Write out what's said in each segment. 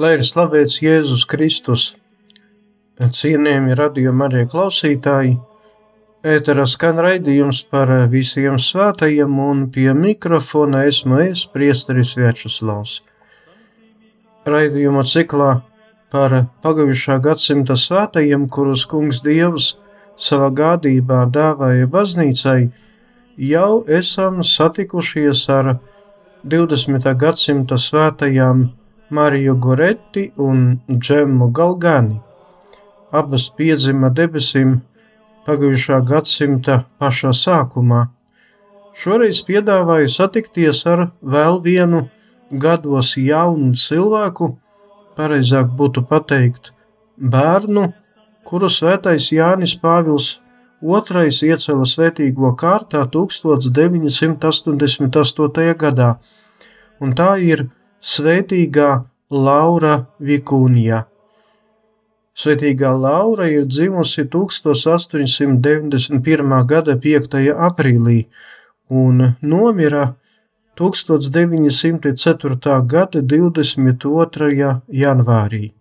Lai ir slavēts Jēzus Kristus, cienījami radījumi arī klausītāji, ēterā skan raidījums par visiem svētajiem un pie mikrofona esmu es, priesteris Večuslavs. Raidījuma ciklā par pagājušā gadsimta svētajiem, kurus kungs Dievs savā gādībā dāvāja baznīcai, jau esam satikušies ar 20. gadsimta svētajām Mariju Goretti un Džemu Galgani. Abas piedzima debesīm pagājušā gadsimta pašā sākumā. Šoreiz piedāvāju satikties ar vēl vienu gados jaunu cilvēku, pareizāk būtu pateikt, bērnu, kuru svētais Jānis Pāvils II iecēla svētīgo kārtā 1988. gadā, un tā ir Svētīgā Laura Vikūnija. Svētīgā Laura ir dzimusi 1891. gada 5. aprīlī un nomira 1904. gada 22. janvārī.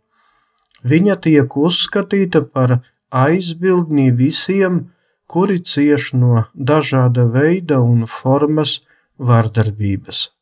Viņa tiek uzskatīta par aizbildni visiem, kuri cieš no dažāda veida un formas vardarbības.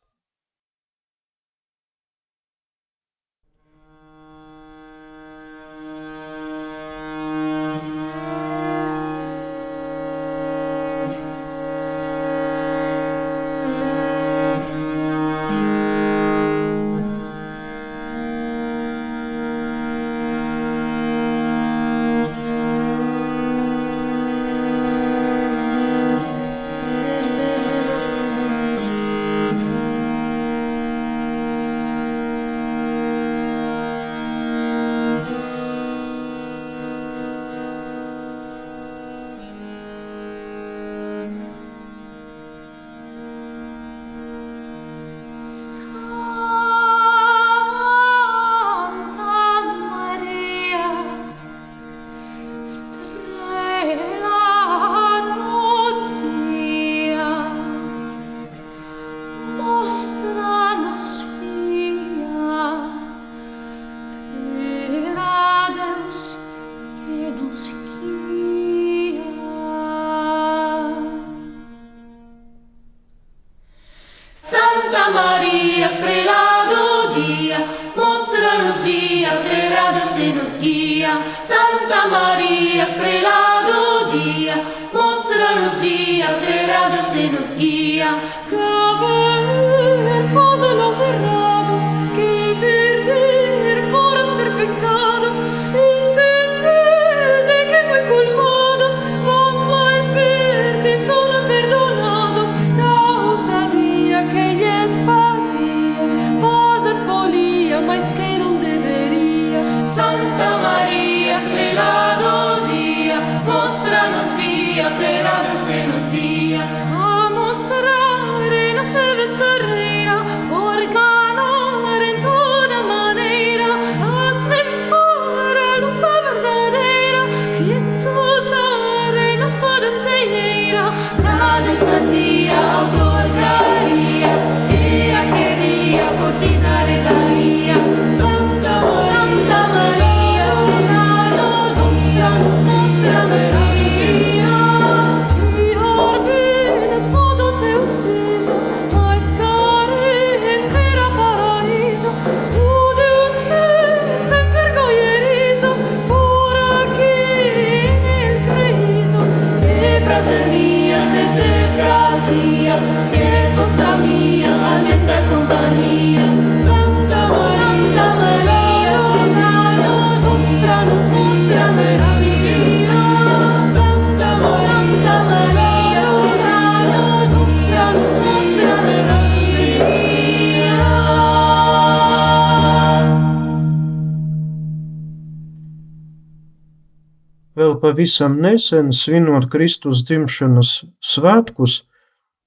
Vēl pavisam nesen svinot Kristus dzimšanas svētkus,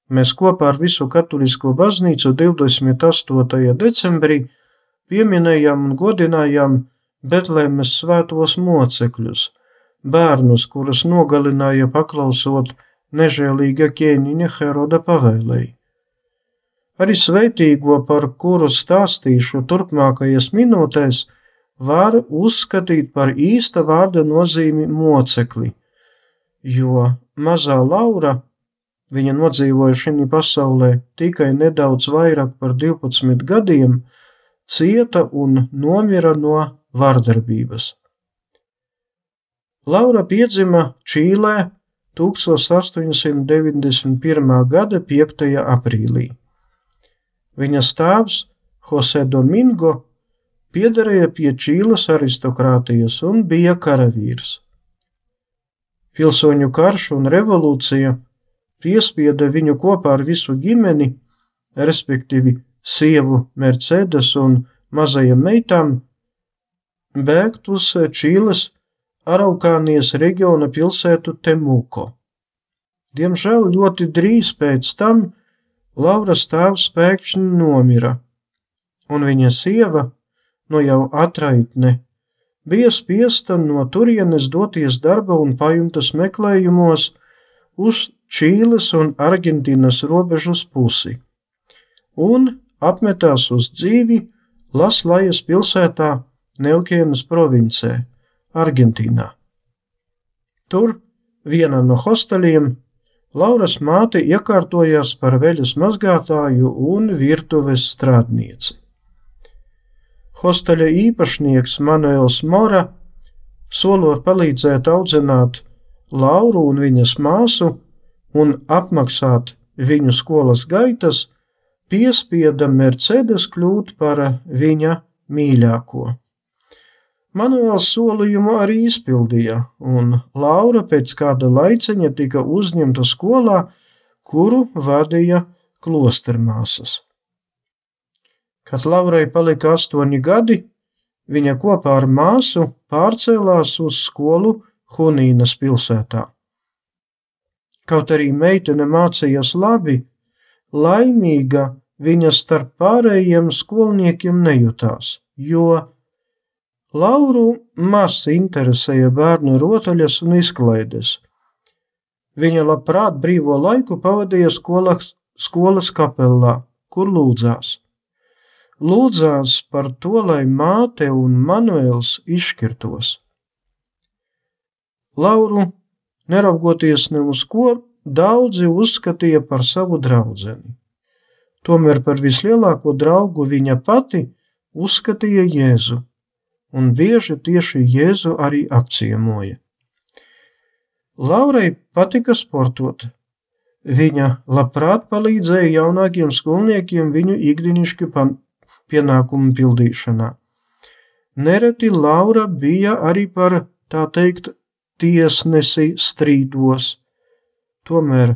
mēs kopā ar visu katolisko baznīcu 28. decembrī pieminējām un godinājām Betlēmes svētos mocekļus, bērnus, kurus nogalināja paklausot nežēlīga ķēniņa Heroda pavēlēji. Arī sveitīgo, par kuru stāstīšu turpmākajās minūtēs, var uzskatīt par īsta vārda nozīmi mocekli, jo mazā Laura, viņa nodzīvoja šī pasaulē tikai nedaudz vairāk par 12 gadiem, cieta un nomira no vardarbības. Laura piedzima Čīlē 1891. gada 5. aprīlī. Viņas tēvs Jose Domingo piederēja pie Čīles aristokrātijas un bija karavīrs. Pilsoņu karš un revolūcija piespieda viņu kopā ar visu ģimeni, respektīvi sievu Mercedes un mazajām meitām, bēgt uz Čīles Araukānijas reģiona pilsētu Temuko. Diemžēl ļoti drīz pēc tam Lauras tēvs pēkšņi nomira, un viņa sieva nu jau atraitne, bija spiesta no turienes doties darba un pajumtas meklējumos uz Čīles un Argentīnas robežas pusi, un apmetās uz dzīvi Laslajas pilsētā Neukienas provincē, Argentīnā. Tur vienā no hosteliem Lauras māte iekārtojās par veļas mazgātāju un virtuves strādnieci. Hosteļa īpašnieks Manuels Mora solot palīdzēt audzināt Lauru un viņas māsu un apmaksāt viņu skolas gaitas, piespieda Mercedes kļūt par viņa mīļāko. Manuēls solījumu arī izpildīja, un Laura pēc kāda laiciņa tika uzņemta skolā, kuru vadīja klostermāsas. Kad Laurai palika astoņi gadi, viņa kopā ar māsu pārcēlās uz skolu Hunīnas pilsētā. Kaut arī meitene mācījās labi, laimīga viņa starp pārējiem skolniekiem nejūtās, jo Lauru maz interesēja bērnu rotaļas un izklaides. Viņa labprāt brīvo laiku pavadīja skolas, skolas kapelā, kur lūdzās lūdzās par to, lai māte un Manuēls izšķirtos. Lauru, neraugoties ne uz ko, daudzi uzskatīja par savu draugu. Tomēr par vislielāko draugu viņa pati uzskatīja Jēzu, un bieži tieši Jēzu arī apciemoja. Laurai patika sportot. Viņa labprāt palīdzēja jaunākiem skolniekiem viņu ikdienišķi pienākumu pildīšanā. Nereti Laura bija arī par tā teikt tiesnesi strīdos, tomēr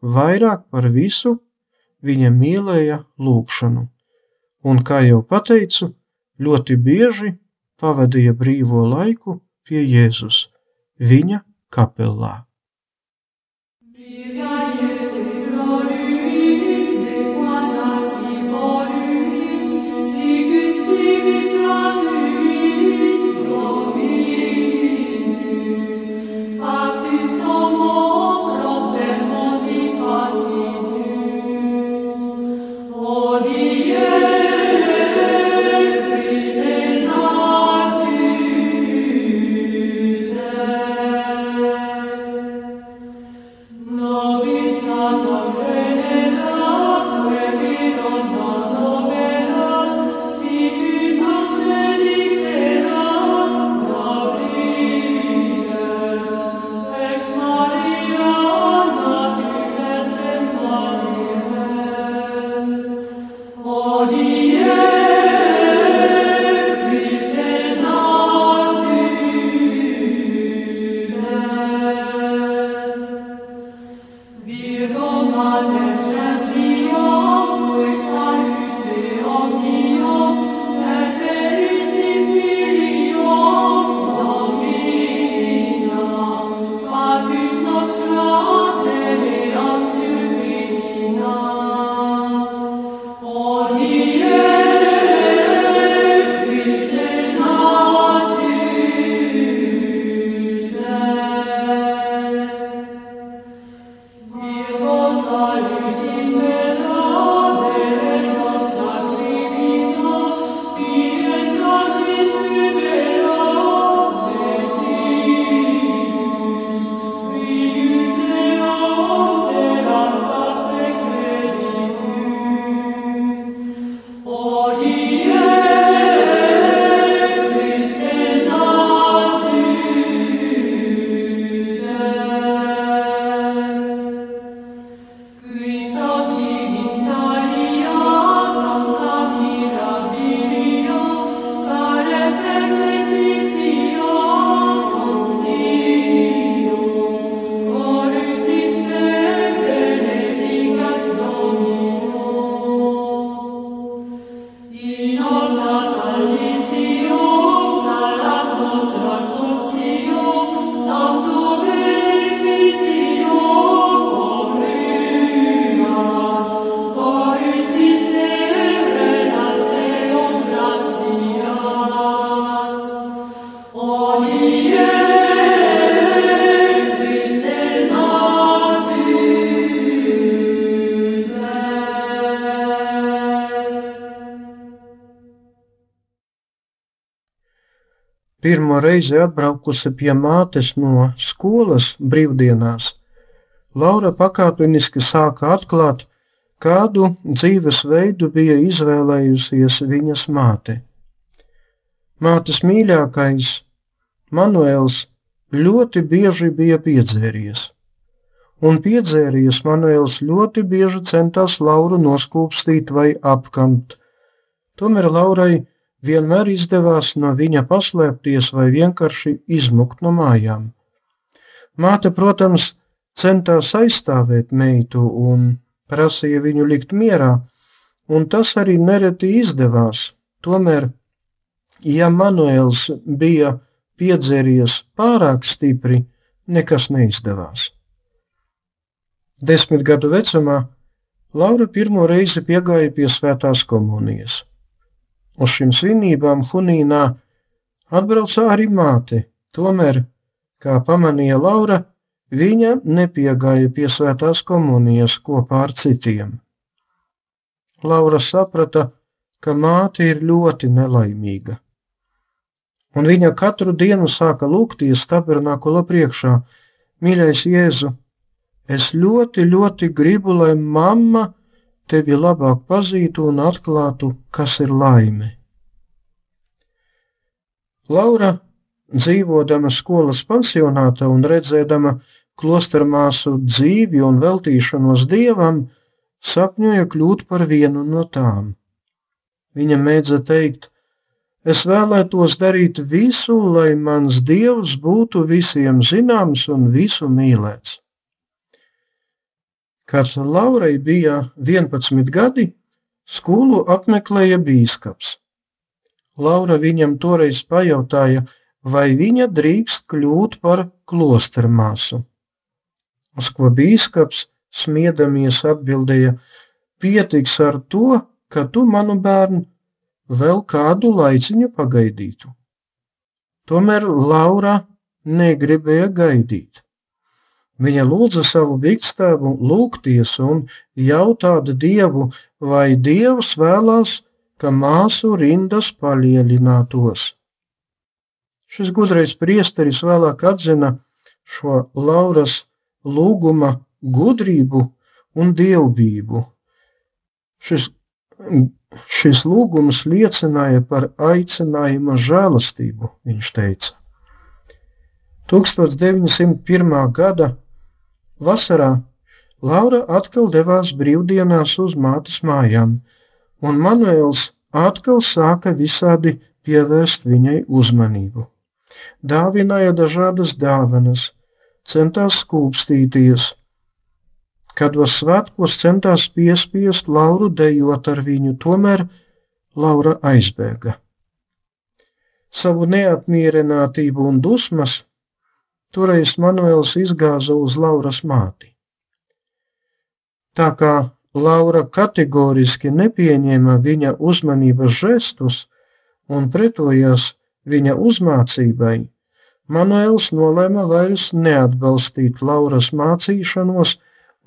vairāk par visu viņa mīlēja lūgšanu, un, kā jau teicu, ļoti bieži pavadīja brīvo laiku pie Jēzus, viņa kapelā. Glory pirmo reizi atbraukusi pie mātes no skolas brīvdienās, Laura pakāpeniski sāka atklāt, kādu dzīvesveidu bija izvēlējusies viņas māte. Mātes mīļākais, Manuēls, ļoti bieži bija piedzēries. Un piedzēries Manuēls ļoti bieži centās Lauru noskūpstīt vai apkamt. Tomēr Laurai vienmēr izdevās no viņa paslēpties vai vienkārši izmukt no mājām. Māte, protams, centās aizstāvēt meitu un prasīja viņu likt mierā, un tas arī nereti izdevās. Tomēr, ja Manuēls bija piedzēries pārāk stipri, nekas neizdevās. Desmit gadu vecumā Laura pirmo reizi piegāja pie svētās komunijas. Uz šīm svinībām Hunīnā atbrauca arī māte, tomēr, kā pamanīja Laura, viņa nepiegāja pie svētās komunijas kopā ar citiem. Laura saprata, ka māte ir ļoti nelaimīga. Un viņa katru dienu sāka lūgties tabernākula priekšā: Mīļais, Jēzu, es ļoti, ļoti gribu, lai mamma tevi labāk pazītu un atklātu, kas ir laime. Laura, dzīvodama skolas pansionātā un redzēdama klostermāsu dzīvi un veltīšanos dievam, sapņoja kļūt par vienu no tām. Viņa mēdza teikt, Es vēlētos darīt visu, lai mans dievs būtu visiem zināms un visu mīlēts. Kad Laurai bija 11 gadi, skolu apmeklēja bīskaps. Laura viņam toreiz pajautāja, vai viņa drīkst kļūt par klostermāsu. Uz ko bīskaps smiedamies atbildēja: Pietiks ar to, ka tu manu bērnu vēl kādu laiciņu pagaidītu. Tomēr Laura negribēja gaidīt. Viņa lūdza savu bikstēvu lūgties un jautāja Dievu, vai Dievs vēlās, ka māsu rindas palielinātos. Šis gudrais priesteris vēlāk atzina šo Lauras lūguma gudrību un dievbijību. Šis Šis lūgums liecināja par aicinājuma žēlastību, viņš teica. 1901. gada vasarā Laura atkal devās brīvdienās uz mātes mājām, un Manuēls atkal sāka visādi pievērst viņai uzmanību. Dāvināja dažādas dāvanas, centās skūpstīties, Kādos svētkos centās piespiest Lauru dejot ar viņu, tomēr Laura aizbēga. Savu neapmierinātību un dusmas toreiz Manuēls izgāza uz Lauras māti. Tā kā Laura kategoriski nepieņēma viņa uzmanības žestus un pretojās viņa uzmācībai, Manuēls nolēma vairs neatbalstīt Lauras mācīšanos,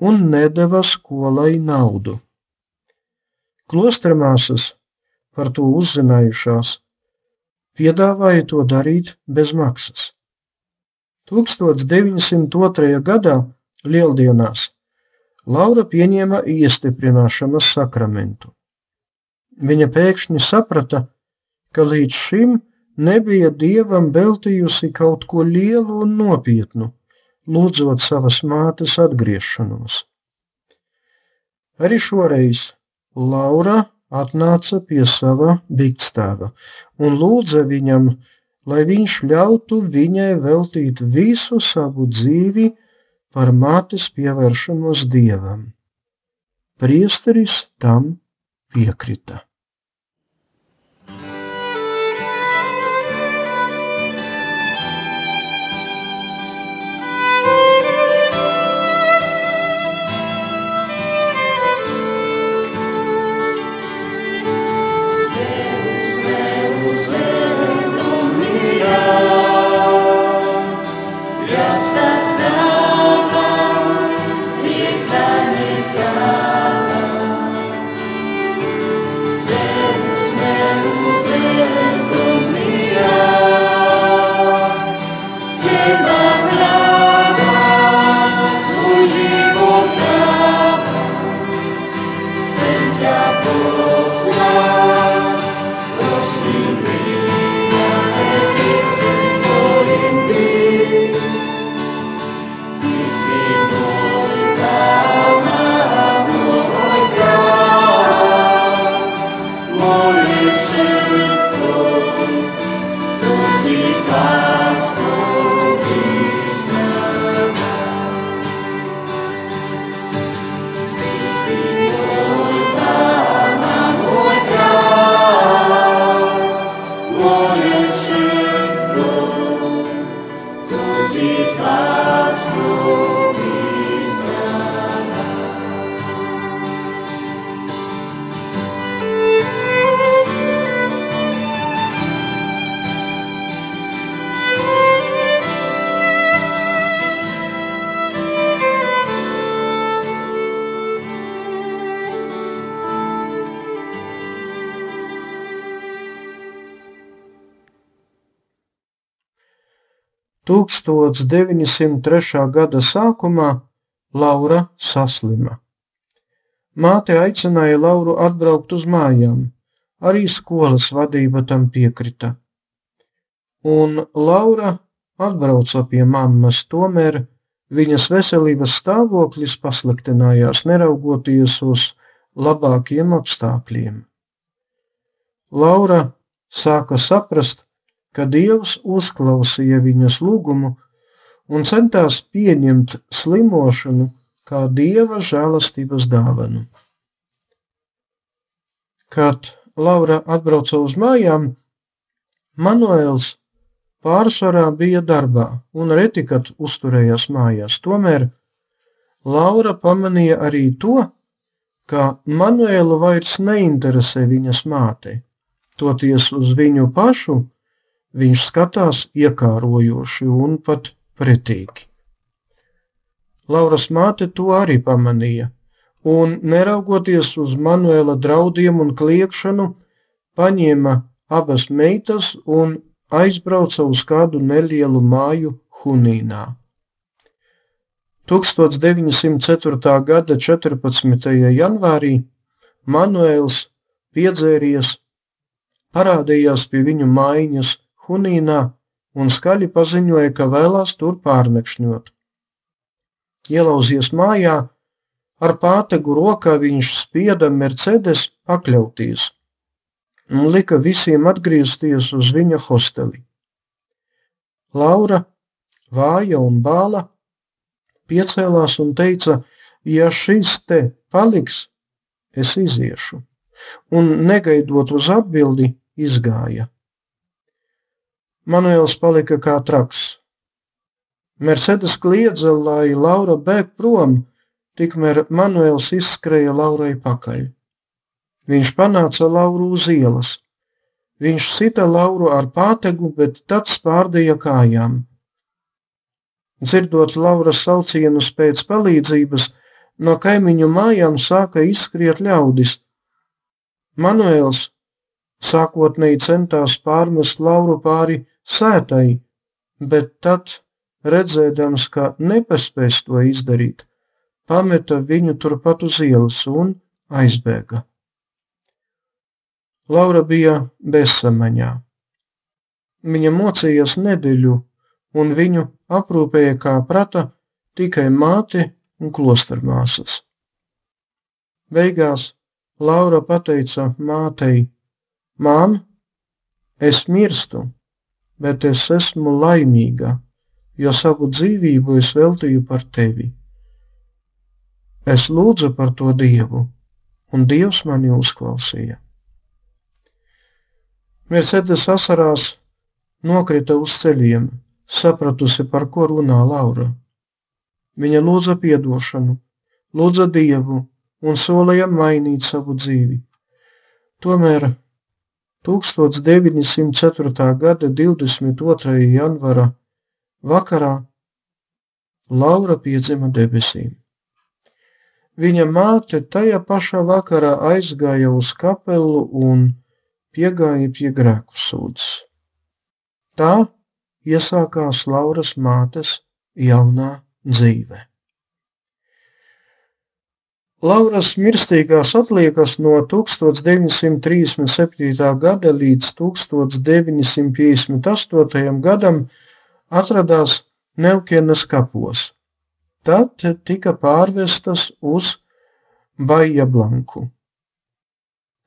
un nedeva skolai naudu. Klostermāsas par to uzzinājušās, piedāvāja to darīt bez maksas. 1902. gadā Lieldienās Laura pieņēma iestiprināšanas sakramentu. Viņa pēkšņi saprata, ka līdz šim nebija dievam veltījusi kaut ko lielu un nopietnu, lūdzot savas mātes atgriešanos. Arī šoreiz Laura atnāca pie sava bikstēva un lūdza viņam, lai viņš ļautu viņai veltīt visu savu dzīvi par mātes pievēršanos dievam. Priesteris tam piekrita. 1903. gada sākumā Laura saslima. Māte aicināja Lauru atbraukt uz mājām, arī skolas vadība tam piekrita. Un Laura atbrauca pie mammas, tomēr viņas veselības stāvoklis pasliktinājās, neraugoties uz labākiem apstākļiem. Laura sāka saprast, ka Dievs uzklausīja viņas lūgumu un centās pieņemt slimošanu kā Dieva žēlastības dāvanu. Kad Laura atbrauca uz mājām, Manuēls pārsvarā bija darbā un reti kad uzturējās mājās. Tomēr Laura pamanīja arī to, ka Manuēlu vairs neinteresē viņas māte. Toties uz viņu pašu viņš skatās iekārojoši un pat pretīgi. Lauras māte to arī pamanīja, un, neraugoties uz Manuela draudiem un kliekšanu, paņēma abas meitas un aizbrauca uz kādu nelielu māju Hunīnā. 1904. gada 14. janvārī Manuēls piedzēries, parādījās pie viņu mājiņas Hunīnā un skaļi paziņoja, ka vēlās tur pārnakšņot. Ielauzies mājā, ar pātegu rokā viņš spieda Mercedes pakļauties un lika visiem atgriezties uz viņa hosteli. Laura, vāja un bāla, piecēlās un teica, ja šis te paliks, es iziešu, un negaidot uz atbildi, izgāja. Manuēls palika kā traks. Mercedes kliedza, lai Laura bēg prom, tikmēr Manuēls izskrēja Laurai pakaļ. Viņš panāca Lauru uz ielas. Viņš sita Lauru ar pātegu, bet tad spārdīja kājām. Dzirdot Lauras saucienus pēc palīdzības, no kaimiņu mājām sāka izskriet ļaudis. Manuēls sākotnēji centās pārmest Lauru pāri sētai, bet tad, redzēdams, ka nepaspēs to izdarīt, pameta viņu turpat uz ielas un aizbēga. Laura bija bezsamaņā. Viņa mocījās nedēļu, un viņu aprūpēja kā prata tikai māte un klostermāsas. Beigās Laura pateica mātei: Mām, es mirstu, bet es esmu laimīga, jo savu dzīvību es veltīju par tevi. Es lūdzu par to Dievu, un Dievs mani uzklausīja. Mercedes asarās nokrita uz ceļiem, sapratusi, par ko runā Laura. Viņa lūdza atdošanu, lūdza Dievu un solīja mainīt savu dzīvi. Tomēr 1904. gada 22. janvara vakarā Laura piedzima debesīm. Viņa māte tajā pašā vakarā aizgāja uz kapelu un piegāja pie grēku sūdzes. Tā iesākās Lauras mātes jaunā dzīve. Lauras mirstīgās atliekas no 1937. gada līdz 1958. gadam atradās Neukienas kapos. Tad tika pārvestas uz Baija Blanku.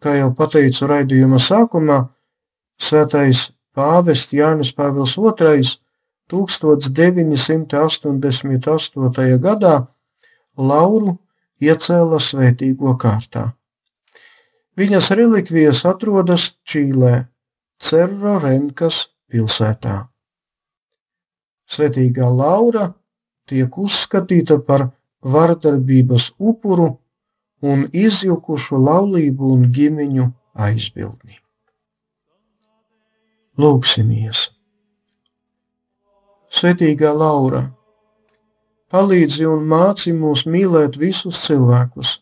Kā jau teicu raidījuma sākumā, Svētais pāvests Jānis Pāvils II 1988. gadā Lauru iecēla svētīgo kārtā. Viņas relikvijas atrodas Čīlē, Cerro Renkas pilsētā. Svētīgā Laura tiek uzskatīta par vardarbības upuru un izjukušu laulību un ģimeņu aizbildni. Lūksimies! Svetīgā Laura, palīdzi un māci mūs mīlēt visus cilvēkus,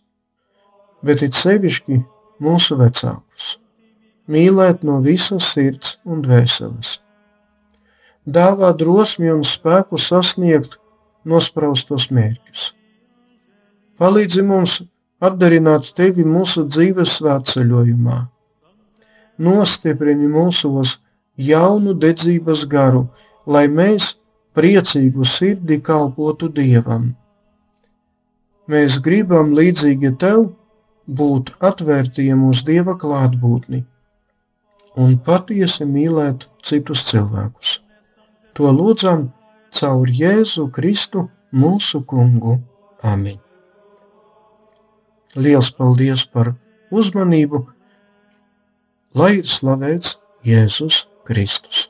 bet it sevišķi mūsu vecākus, mīlēt no visas sirds un dvēseles. Dāvā drosmi un spēku sasniegt nospraustos mērķus. Palīdzi mums atdarināt tevi mūsu dzīves svētceļojumā. Nostiprini mūsos jaunu dedzības garu, lai mēs priecīgu sirdi kalpotu Dievam. Mēs gribam līdzīgi tev būt atvērtiem uz Dieva klātbūtni un patiesi mīlēt citus cilvēkus. To lūdzam caur Jēzu Kristu mūsu kungu. Amen. Liels paldies par uzmanību, lai ir slavēts Jēzus Kristus.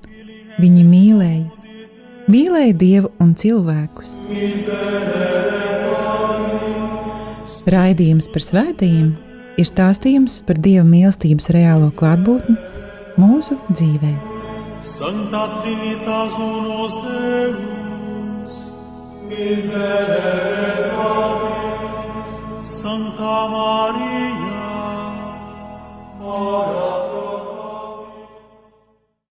Viņi mīlēja, mīlēja Dievu un cilvēkus. Raidījums par svētījumiem ir stāstījums par Dieva mīlestības reālo klātbūtni mūsu dzīvē. Santa Trinitas unos Deus, miserere Pate, Santa Maria, ora